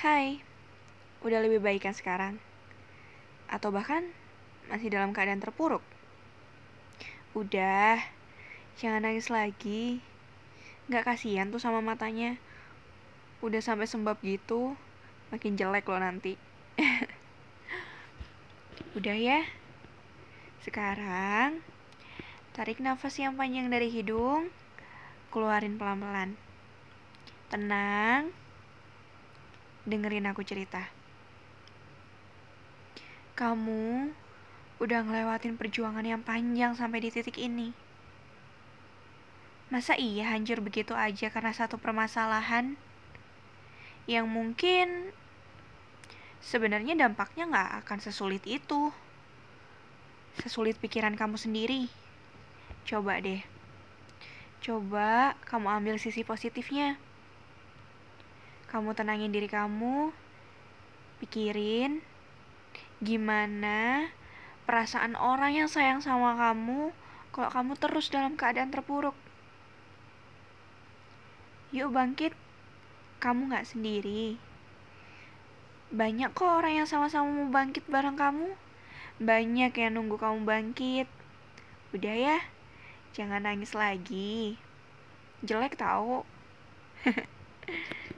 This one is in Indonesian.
Hai, udah lebih baik kan sekarang? Atau bahkan masih dalam keadaan terpuruk? Udah, jangan nangis lagi. Gak kasihan tuh sama matanya. Udah sampai sembab gitu, makin jelek loh nanti. Udah ya. Sekarang, tarik nafas yang panjang dari hidung, keluarin pelan-pelan. Tenang, dengerin aku cerita. Kamu udah ngelewatin perjuangan yang panjang sampai di titik ini. Masa iya hancur begitu aja karena satu permasalahan yang mungkin sebenarnya dampaknya nggak akan sesulit itu. Sesulit pikiran kamu sendiri. Coba deh. Coba kamu ambil sisi positifnya. Kamu tenangin diri kamu, pikirin gimana perasaan orang yang sayang sama kamu kalau kamu terus dalam keadaan terpuruk. Yuk bangkit, kamu gak sendiri. Banyak kok orang yang sama-sama mau bangkit bareng kamu. Banyak yang nunggu kamu bangkit. Udah ya, jangan nangis lagi. Jelek tau.